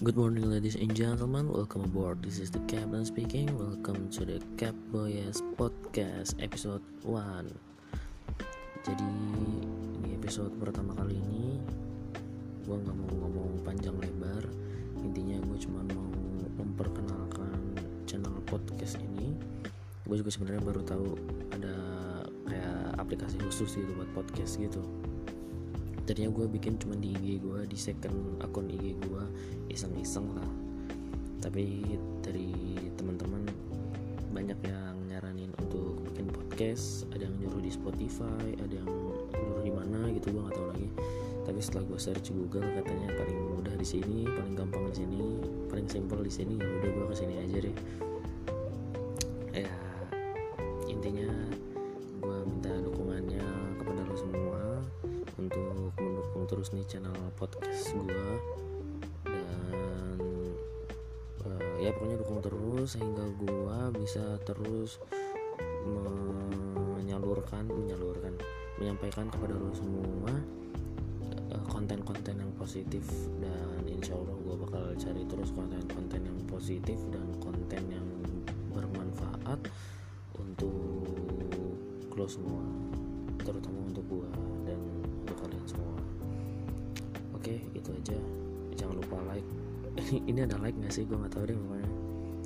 Good morning, ladies and gentlemen. Welcome aboard. This is the captain speaking. Welcome to the Cap Boys Podcast episode 1. Jadi ini episode pertama kali ini gue nggak mau ngomong panjang lebar. Intinya gue cuma mau memperkenalkan channel podcast ini. Gue juga sebenarnya baru tahu ada kayak aplikasi khusus gitu buat podcast gitu tadinya gue bikin cuma di IG gue di second akun IG gue iseng-iseng lah. Tapi dari teman-teman banyak yang nyaranin untuk bikin podcast ada yang nyuruh di Spotify ada yang nyuruh di mana gitu gue nggak tahu lagi. Tapi setelah gue search Google katanya paling mudah di sini paling gampang di sini paling simple di sini ya udah gue ke sini aja deh. Ya untuk mendukung terus nih channel podcast gue dan uh, ya pokoknya dukung terus sehingga gue bisa terus menyalurkan menyalurkan menyampaikan kepada lo semua uh, konten-konten yang positif. Dan insya Allah gue bakal cari terus konten-konten yang positif dan konten yang bermanfaat untuk lo semua terutama untuk gue dan itu aja. Jangan lupa like. Ini ada like gak sih? Gue nggak tahu deh pokoknya.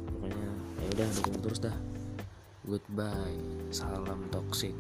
Pokoknya ya udah dukung terus dah. Goodbye. Salam toxic